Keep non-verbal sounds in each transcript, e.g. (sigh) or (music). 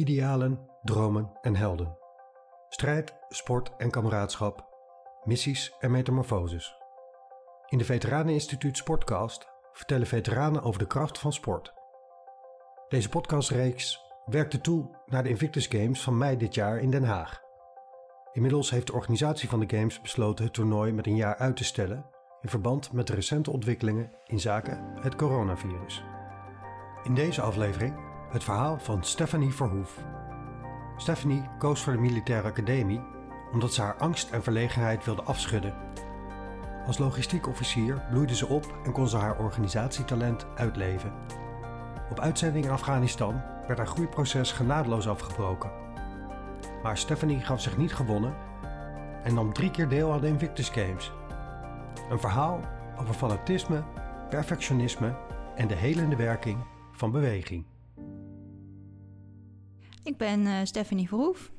Idealen, dromen en helden. Strijd, sport en kameraadschap. Missies en metamorfoses. In de Veteraneninstituut Sportcast vertellen veteranen over de kracht van sport. Deze podcastreeks werkte toe naar de Invictus Games van mei dit jaar in Den Haag. Inmiddels heeft de organisatie van de Games besloten het toernooi met een jaar uit te stellen in verband met de recente ontwikkelingen in zaken het coronavirus. In deze aflevering het verhaal van Stephanie Verhoef. Stephanie koos voor de militaire academie omdat ze haar angst en verlegenheid wilde afschudden. Als logistiek officier bloeide ze op en kon ze haar organisatietalent uitleven. Op uitzending in Afghanistan werd haar groeiproces genadeloos afgebroken. Maar Stephanie gaf zich niet gewonnen en nam drie keer deel aan de Invictus Games. Een verhaal over fanatisme, perfectionisme en de helende werking van beweging. Ik ben uh, Stephanie Verhoef,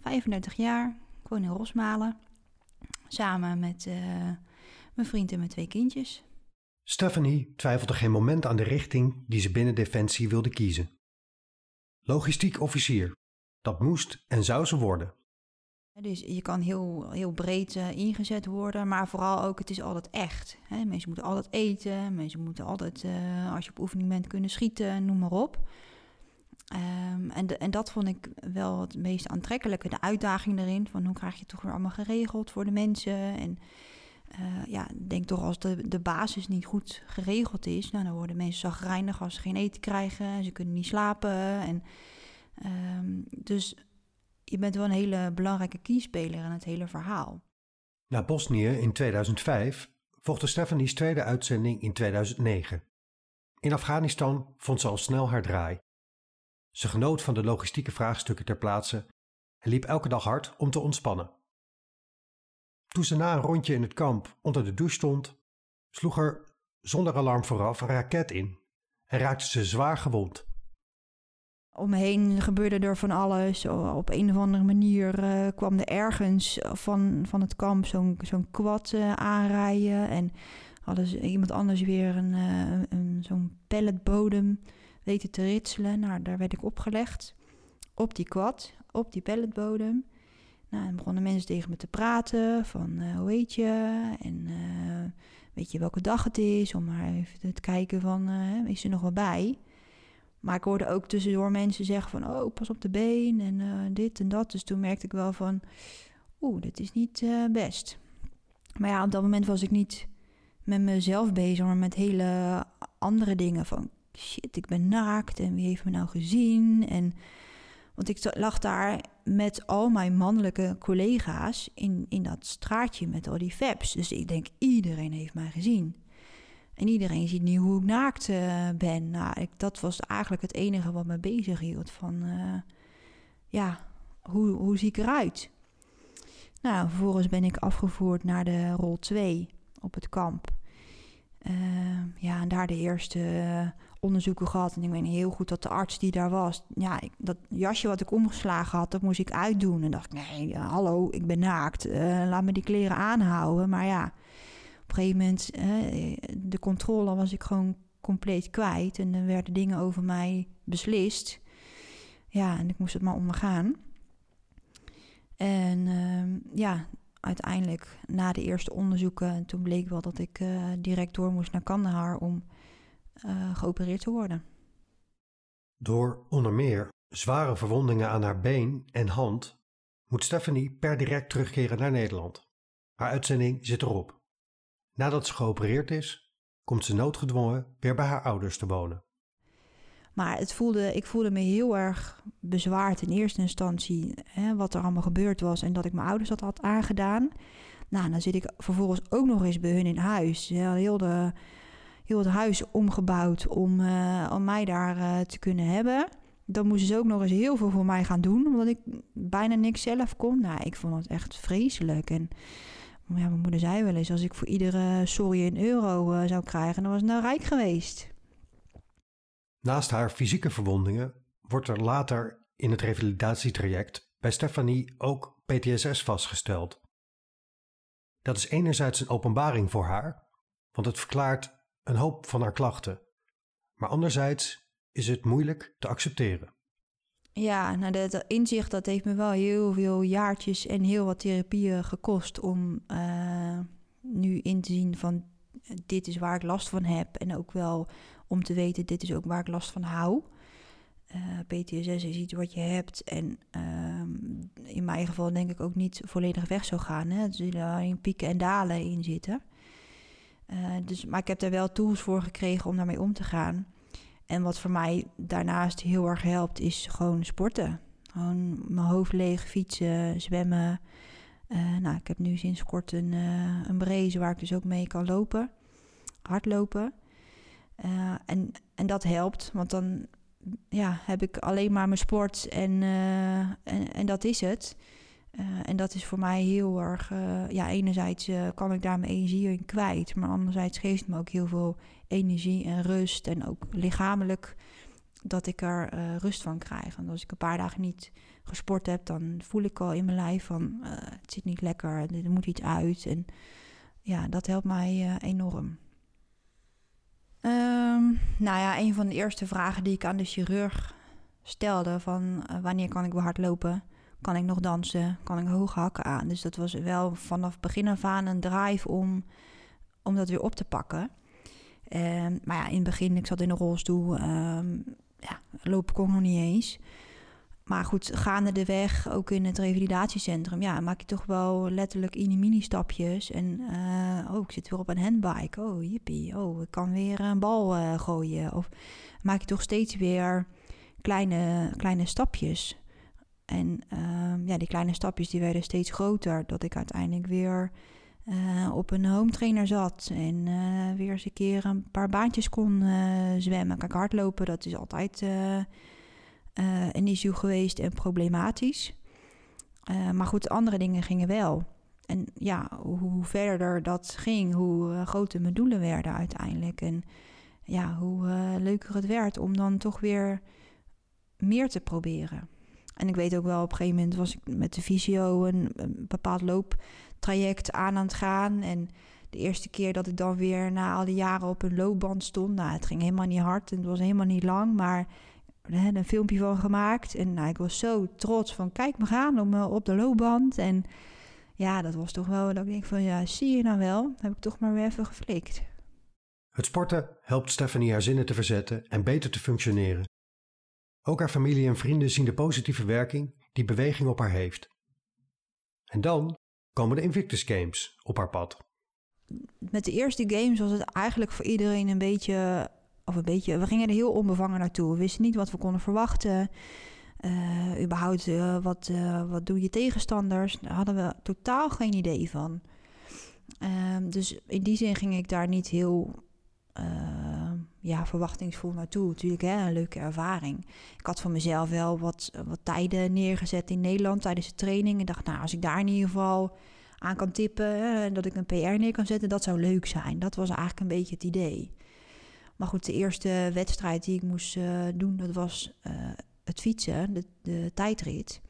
35 jaar. Ik woon in Rosmalen. Samen met uh, mijn vriend en mijn twee kindjes. Stephanie twijfelde geen moment aan de richting die ze binnen Defensie wilde kiezen. Logistiek officier. Dat moest en zou ze worden. Dus je kan heel, heel breed uh, ingezet worden, maar vooral ook, het is altijd echt. Hè? Mensen moeten altijd eten, mensen moeten altijd, als je op oefening bent, kunnen schieten, noem maar op. Um, en, en dat vond ik wel het meest aantrekkelijke, de uitdaging erin. Van hoe krijg je het toch weer allemaal geregeld voor de mensen. En uh, ja, denk toch als de, de basis niet goed geregeld is, nou, dan worden mensen zagrijnig als ze geen eten krijgen. En ze kunnen niet slapen. En, um, dus je bent wel een hele belangrijke kiespeler in het hele verhaal. Na Bosnië in 2005 volgde Stephanie's tweede uitzending in 2009. In Afghanistan vond ze al snel haar draai. Ze genoot van de logistieke vraagstukken ter plaatse en liep elke dag hard om te ontspannen. Toen ze na een rondje in het kamp onder de douche stond, sloeg er zonder alarm vooraf een raket in en raakte ze zwaar gewond. Om me heen gebeurde er van alles. Op een of andere manier uh, kwam er ergens van, van het kamp zo'n zo'n kwad uh, aanrijden. En hadden ze iemand anders weer een, uh, een, zo'n palletbodem weten te ritselen. Nou, daar werd ik opgelegd. Op die kwad, op die palletbodem. Nou, dan begonnen mensen tegen me te praten van uh, hoe heet je en uh, weet je welke dag het is, om maar even te kijken van uh, is er nog wel bij. Maar ik hoorde ook tussendoor mensen zeggen van oh pas op de been en dit en dat. Dus toen merkte ik wel van oeh dit is niet best. Maar ja op dat moment was ik niet met mezelf bezig, maar met hele andere dingen van shit, ik ben naakt en wie heeft me nou gezien? En, want ik lag daar met al mijn mannelijke collega's in, in dat straatje met al die faps. Dus ik denk, iedereen heeft mij gezien. En iedereen ziet nu hoe ik naakt uh, ben. Nou, ik, dat was eigenlijk het enige wat me bezig hield. Van, uh, ja, hoe, hoe zie ik eruit? Nou, vervolgens ben ik afgevoerd naar de rol 2 op het kamp. Uh, ja, en daar de eerste onderzoeken gehad. En ik weet heel goed dat de arts die daar was... Ja, ik, dat jasje wat ik omgeslagen had, dat moest ik uitdoen. En dacht ik, nee, uh, hallo, ik ben naakt. laat me die kleren aanhouden. Maar ja, op een gegeven moment... de controle was ik gewoon compleet kwijt. En er werden dingen over mij beslist. Ja, en ik moest het maar ondergaan. En ehm, ja, uiteindelijk na de eerste onderzoeken, toen bleek wel dat ik uh, direct door moest naar Kandahar om uh, geopereerd te worden. Door onder meer zware verwondingen aan haar been en hand moet Stephanie per direct terugkeren naar Nederland. Haar uitzending zit erop. Nadat ze geopereerd is, komt ze noodgedwongen weer bij haar ouders te wonen. Maar het voelde, ik voelde me heel erg bezwaard in eerste instantie hè, wat er allemaal gebeurd was en dat ik mijn ouders dat had aangedaan. Nou, dan zit ik vervolgens ook nog eens bij hun in huis. Heel, de, heel het huis omgebouwd om, uh, om mij daar uh, te kunnen hebben. Dan moesten ze ook nog eens heel veel voor mij gaan doen, omdat ik bijna niks zelf kon. Nou, ik vond het echt vreselijk. En ja, mijn moeder zei wel eens, als ik voor iedere sorry een euro uh, zou krijgen, dan was ik nou rijk geweest. Naast haar fysieke verwondingen wordt er later in het revalidatietraject bij Stephanie ook PTSS vastgesteld. Dat is enerzijds een openbaring voor haar, want het verklaart een hoop van haar klachten, maar anderzijds is het moeilijk te accepteren. Ja, nou, dat inzicht dat heeft me wel heel veel jaartjes en heel wat therapieën gekost om uh, nu in te zien van dit is waar ik last van heb. En ook wel om te weten, dit is ook waar ik last van hou. Uh, PTSS is iets wat je hebt en uh, in mijn geval denk ik ook niet volledig weg zou gaan. Hè. Er zullen alleen pieken en dalen in zitten. Uh, dus, maar ik heb daar wel tools voor gekregen om daarmee om te gaan. En wat voor mij daarnaast heel erg helpt, is gewoon sporten. Gewoon mijn hoofd leeg, fietsen, zwemmen. Uh, nou, ik heb nu sinds kort een, uh, een waar ik dus ook mee kan lopen. Hardlopen. En, en dat helpt, want dan ja, heb ik alleen maar mijn sport en, en, en dat is het. En dat is voor mij heel erg, ja, enerzijds kan ik daar mijn energie in kwijt, maar anderzijds geeft het me ook heel veel energie en rust en ook lichamelijk dat ik er rust van krijg. En als ik een paar dagen niet gesport heb, dan voel ik al in mijn lijf van het zit niet lekker, er moet iets uit. En ja, dat helpt mij enorm. Um, nou ja, een van de eerste vragen die ik aan de chirurg stelde van wanneer kan ik weer hardlopen? Kan ik nog dansen? Kan ik hoge hakken aan? Dus dat was wel vanaf begin af aan een drive om, om dat weer op te pakken. Um, maar ja, in het begin, ik zat in een rolstoel. Um, ja, lopen kon nog niet eens. Maar goed, gaande de weg, ook in het revalidatiecentrum, ja, maak je toch wel letterlijk in mini-stapjes. En uh, oh, ik zit weer op een handbike. Oh, jippie. Oh, ik kan weer een bal uh, gooien. Of maak je toch steeds weer kleine, kleine stapjes. En uh, ja, die kleine stapjes die werden steeds groter. Dat ik uiteindelijk weer uh, op een home trainer zat. En uh, weer eens een keer een paar baantjes kon uh, zwemmen. Kijk, hardlopen, dat is altijd een issue geweest en problematisch. maar goed, andere dingen gingen wel. En ja, hoe verder dat ging, hoe groter mijn doelen werden uiteindelijk. En ja, hoe leuker het werd om dan toch weer meer te proberen. En ik weet ook wel, op een gegeven moment was ik met de visio een, bepaald loop traject aan aan het gaan. En de eerste keer dat ik dan weer na al die jaren op een loopband stond, nou, het ging helemaal niet hard en het was helemaal niet lang, maar hè, een filmpje van gemaakt. En nou, ik was zo trots van, kijk me gaan op, op de loopband. En ja, dat was toch wel dat ik denk van, ja, zie je nou wel, heb ik toch maar weer even geflikt. Het sporten helpt Stephanie haar zinnen te verzetten en beter te functioneren. Ook haar familie en vrienden zien de positieve werking die beweging op haar heeft. En dan komen de Invictus Games op haar pad. Met de eerste games was het eigenlijk voor iedereen een beetje, of een beetje, we gingen er heel onbevangen naartoe. We wisten niet wat we konden verwachten. Uh, überhaupt, uh, wat, uh, wat doen je tegenstanders? Daar hadden we totaal geen idee van. Ehm, dus in die zin ging ik daar niet heel ja, verwachtingsvol naartoe. Natuurlijk hè, een leuke ervaring. Ik had voor mezelf wel wat, wat tijden neergezet in Nederland tijdens de training. En dacht, nou, als ik daar in ieder geval aan kan tippen en dat ik een PR neer kan zetten, dat zou leuk zijn. Dat was eigenlijk een beetje het idee. Maar goed, de eerste wedstrijd die ik moest uh, doen, dat was uh, het fietsen, de, tijdrit.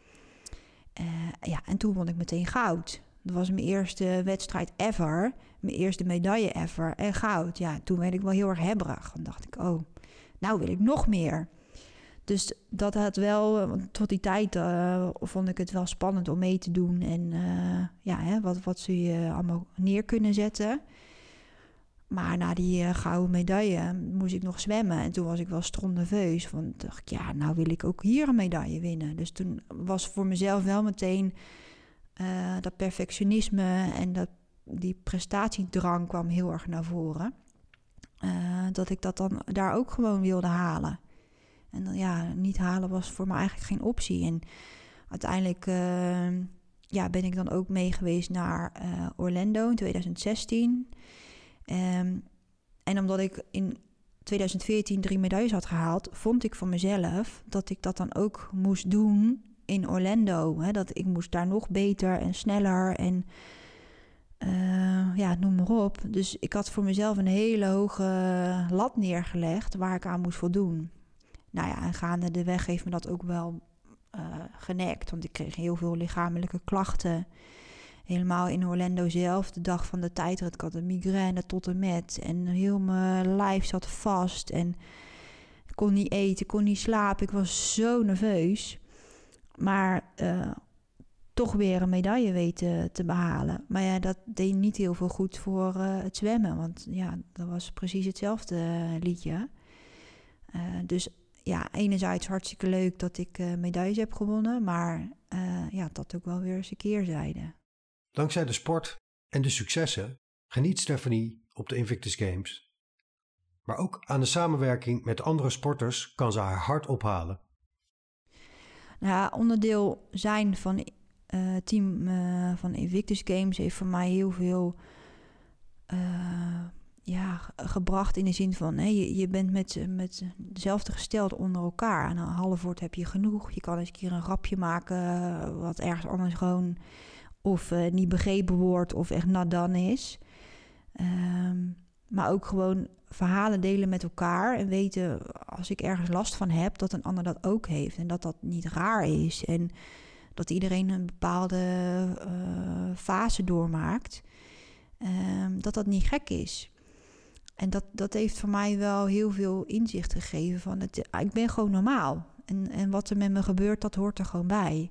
Ja, en toen won ik meteen goud. Dat was mijn eerste wedstrijd ever. Mijn eerste medaille ever. En goud. Ja, toen werd ik wel heel erg hebberig. Dan dacht ik, oh, nou wil ik nog meer. Dus dat had wel, tot die tijd uh, vond ik het wel spannend om mee te doen. En uh, ja, hè, wat, wat ze je allemaal neer kunnen zetten. Maar na die uh, gouden medaille moest ik nog zwemmen. En toen was ik wel stronderveus. Want dacht ik, ja, nou wil ik ook hier een medaille winnen. Dus toen was voor mezelf wel meteen uh, dat perfectionisme en dat, die prestatiedrang kwam heel erg naar voren. Uh, dat ik dat dan daar ook gewoon wilde halen. En dan, ja, niet halen was voor me eigenlijk geen optie. En uiteindelijk uh, ja, ben ik dan ook mee geweest naar Orlando in 2016. Um, en omdat ik in 2014 drie medailles had gehaald, vond ik van mezelf dat ik dat dan ook moest doen in Orlando. Hè, dat ik moest daar nog beter en sneller en uh, ja, noem maar op. Dus ik had voor mezelf een hele hoge lat neergelegd waar ik aan moest voldoen. Nou ja, en gaande de weg heeft me dat ook wel uh, genekt. Want ik kreeg heel veel lichamelijke klachten. Helemaal in Orlando zelf, de dag van de tijdrit. Ik had een migraine tot en met. En heel mijn lijf zat vast. En Ik kon niet eten, ik kon niet slapen. Ik was zo nerveus. Maar uh, toch weer een medaille weten te behalen. Maar ja, dat deed niet heel veel goed voor uh, het zwemmen. Want ja, dat was precies hetzelfde liedje. Uh, dus ja, enerzijds hartstikke leuk dat ik medailles heb gewonnen. Maar ja, dat ook wel weer eens een keerzijde. Dankzij de sport en de successen geniet Stephanie op de Invictus Games. Maar ook aan de samenwerking met andere sporters kan ze haar hart ophalen. Nou, onderdeel zijn van uh, team uh, van Invictus Games heeft voor mij heel veel uh, ja, gebracht in de zin van hè, je, je bent met, met dezelfde gesteld onder elkaar. En een half woord heb je genoeg. Je kan eens een keer een rapje maken wat ergens anders gewoon of niet begrepen wordt of echt nadan is. Um, maar ook gewoon verhalen delen met elkaar en weten als ik ergens last van heb, dat een ander dat ook heeft en dat dat niet raar is en dat iedereen een bepaalde uh, fase doormaakt, um, dat dat niet gek is. En dat, dat heeft voor mij wel heel veel inzicht gegeven van het, ik ben gewoon normaal. En, en wat er met me gebeurt, dat hoort er gewoon bij.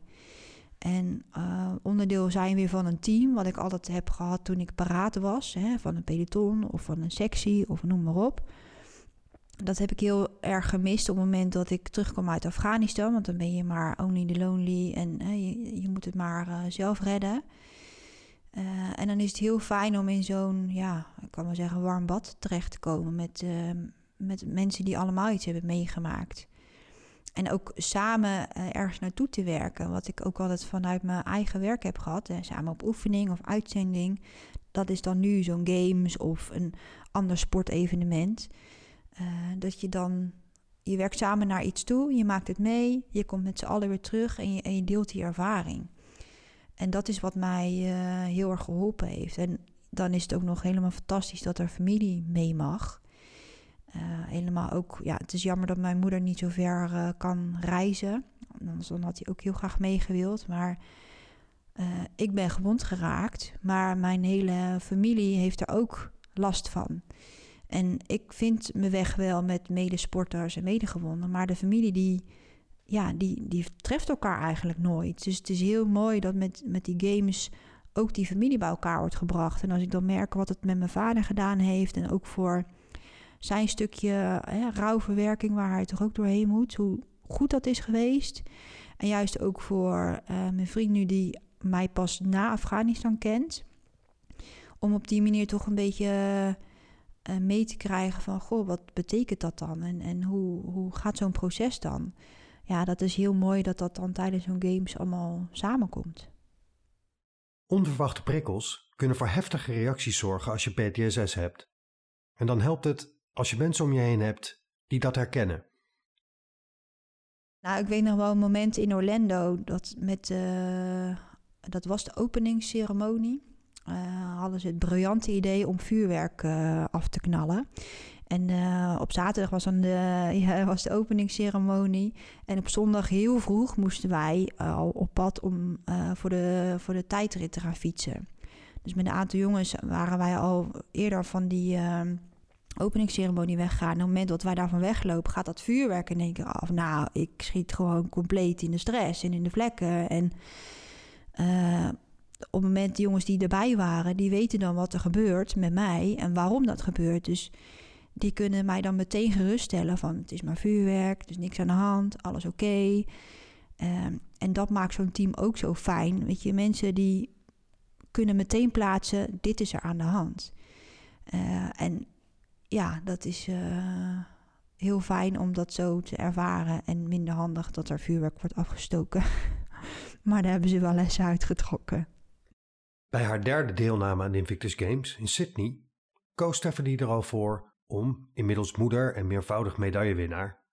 En uh, onderdeel zijn weer van een team, wat ik altijd heb gehad toen ik paraat was, hè, van een peloton of van een sectie of noem maar op. Dat heb ik heel erg gemist op het moment dat ik terugkwam uit Afghanistan, want dan ben je maar only the lonely en hè, je, je, moet het maar uh, zelf redden. Uh, en dan is het heel fijn om in zo'n, ja, kan wel zeggen, warm bad terecht te komen met, met mensen die allemaal iets hebben meegemaakt. En ook samen uh, ergens naartoe te werken. Wat ik ook altijd vanuit mijn eigen werk heb gehad. Samen op oefening of uitzending. Dat is dan nu zo'n games of een ander sportevenement. Uh, dat je dan. Je werkt samen naar iets toe, je maakt het mee, je komt met z'n allen weer terug en je, je deelt die ervaring. En dat is wat mij uh, heel erg geholpen heeft. En dan is het ook nog helemaal fantastisch dat er familie mee mag. Uh, helemaal ook, ja, het is jammer dat mijn moeder niet zo ver uh, kan reizen. Anders dan had hij ook heel graag meegewild. Maar uh, ik ben gewond geraakt. Maar mijn hele familie heeft er ook last van. En ik vind mijn weg wel met medesporters en medegewonden. Maar de familie die, ja, die, die treft elkaar eigenlijk nooit. Dus het is heel mooi dat met, met die games ook die familie bij elkaar wordt gebracht. En als ik dan merk wat het met mijn vader gedaan heeft en ook voor zijn stukje hè, rouwverwerking waar hij toch ook doorheen moet. Hoe goed dat is geweest. En juist ook voor uh, mijn vriend nu die mij pas na Afghanistan kent. Om op die manier toch een beetje uh, mee te krijgen van... goh, wat betekent dat dan? En, en hoe, hoe gaat zo'n proces dan? Ja, dat is heel mooi dat dat dan tijdens zo'n games allemaal samenkomt. Onverwachte prikkels kunnen voor heftige reacties zorgen als je PTSS hebt. En dan helpt het als je mensen om je heen hebt die dat herkennen? Nou, ik weet nog wel een moment in Orlando dat met uh, dat was de openingsceremonie. Uh, hadden ze het briljante idee om vuurwerk uh, af te knallen. En op zaterdag was dan de, (laughs) was de openingsceremonie. En op zondag heel vroeg moesten wij al op pad om voor, de, voor de tijdrit te gaan fietsen. Dus met een aantal jongens waren wij al eerder van die openingsceremonie weggaan. Op het moment dat wij daarvan weglopen, gaat dat vuurwerk in één keer af. Nou, ik schiet gewoon compleet in de stress en in de vlekken. En uh, op het moment, de jongens die erbij waren, die weten dan wat er gebeurt met mij en waarom dat gebeurt. Dus die kunnen mij dan meteen geruststellen van het is maar vuurwerk, er is niks aan de hand, alles oké. Uh, en dat maakt zo'n team ook zo fijn. Weet je, mensen die kunnen meteen plaatsen, dit is er aan de hand. Uh, en ja, dat is uh, heel fijn om dat zo te ervaren. En minder handig dat er vuurwerk wordt afgestoken. (laughs) maar daar hebben ze wel lessen uitgetrokken. Bij haar derde deelname aan de Invictus Games in Sydney koos Stephanie er al voor om, inmiddels moeder en meervoudig medaillewinnaar,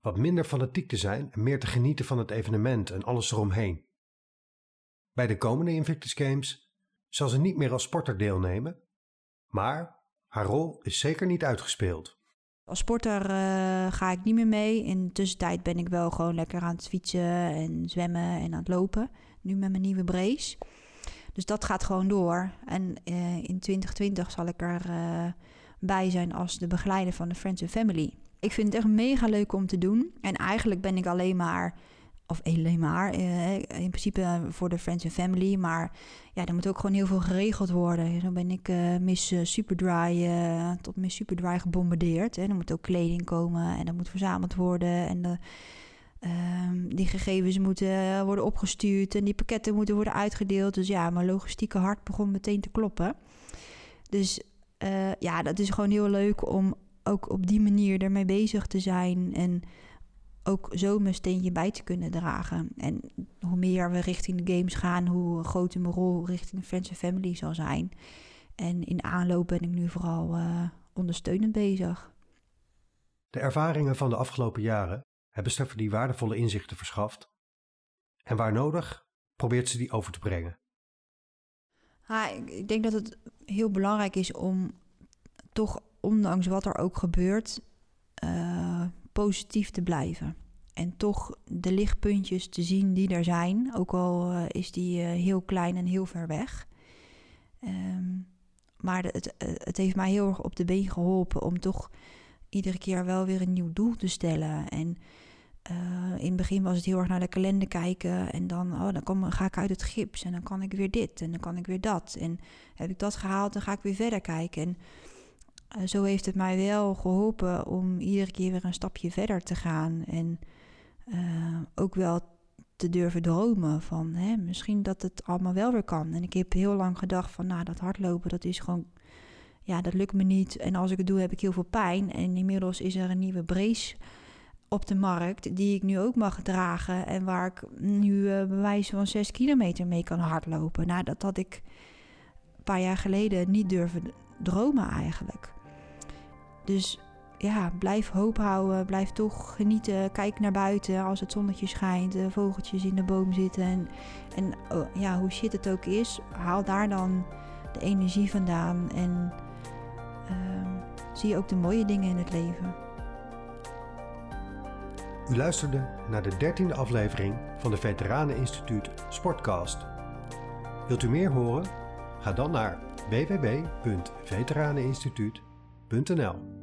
wat minder fanatiek te zijn en meer te genieten van het evenement en alles eromheen. Bij de komende Invictus Games zal ze niet meer als sporter deelnemen, maar haar rol is zeker niet uitgespeeld. Als sporter uh, ga ik niet meer mee. In de tussentijd ben ik wel gewoon lekker aan het fietsen en zwemmen en aan het lopen. Nu met mijn nieuwe brace. Dus dat gaat gewoon door. En uh, in 2020 zal ik er uh, bij zijn als de begeleider van de Friends and Family. ik vind het echt mega leuk om te doen. En eigenlijk ben ik alleen maar, of alleen maar, eh, in principe voor de Friends and Family. Maar ja, er moet ook gewoon heel veel geregeld worden. Zo ben ik uh, Miss Superdry tot Miss Superdry gebombardeerd. Hè. Er moet ook kleding komen en dat moet verzameld worden. En de, ehm, die gegevens moeten worden opgestuurd en die pakketten moeten worden uitgedeeld. Dus ja, mijn logistieke hart begon meteen te kloppen. Dus ja, dat is gewoon heel leuk om ook op die manier ermee bezig te zijn en ook zo mijn steentje bij te kunnen dragen. En hoe meer we richting de games gaan, hoe groter mijn rol richting de Friends and Family zal zijn. En in aanloop ben ik nu vooral uh, ondersteunend bezig. De ervaringen van de afgelopen jaren hebben Stephanie waardevolle inzichten verschaft. En waar nodig, probeert ze die over te brengen. Ja, ik denk dat het heel belangrijk is om toch ondanks wat er ook gebeurt, uh, positief te blijven. En toch de lichtpuntjes te zien die er zijn, ook al uh, is die uh, heel klein en heel ver weg. Um, maar het, het heeft mij heel erg op de been geholpen om toch iedere keer wel weer een nieuw doel te stellen. En in het begin was het heel erg naar de kalender kijken. En dan, oh, dan kom, ga ik uit het gips. En dan kan ik weer dit. En dan kan ik weer dat. En heb ik dat gehaald, dan ga ik weer verder kijken. En uh, zo heeft het mij wel geholpen om iedere keer weer een stapje verder te gaan. En uh, ook wel te durven dromen van hè, misschien dat het allemaal wel weer kan. En ik heb heel lang gedacht van nou dat hardlopen dat is gewoon, ja dat lukt me niet. En als ik het doe heb ik heel veel pijn. En inmiddels is er een nieuwe brace op de markt die ik nu ook mag dragen. En waar ik nu uh, bewijs van 6 kilometer mee kan hardlopen. Nou dat had ik een paar jaar geleden niet durven dromen eigenlijk. Dus ja, blijf hoop houden. Blijf toch genieten. Kijk naar buiten als het zonnetje schijnt. De vogeltjes in de boom zitten. En, en oh, ja, hoe shit het ook is, haal daar dan de energie vandaan. En uh, zie ook de mooie dingen in het leven. U luisterde naar de dertiende aflevering van de Veteraneninstituut Sportcast. Wilt u meer horen? Ga dan naar www.veteraneninstituut.nl www.rijnmond.nl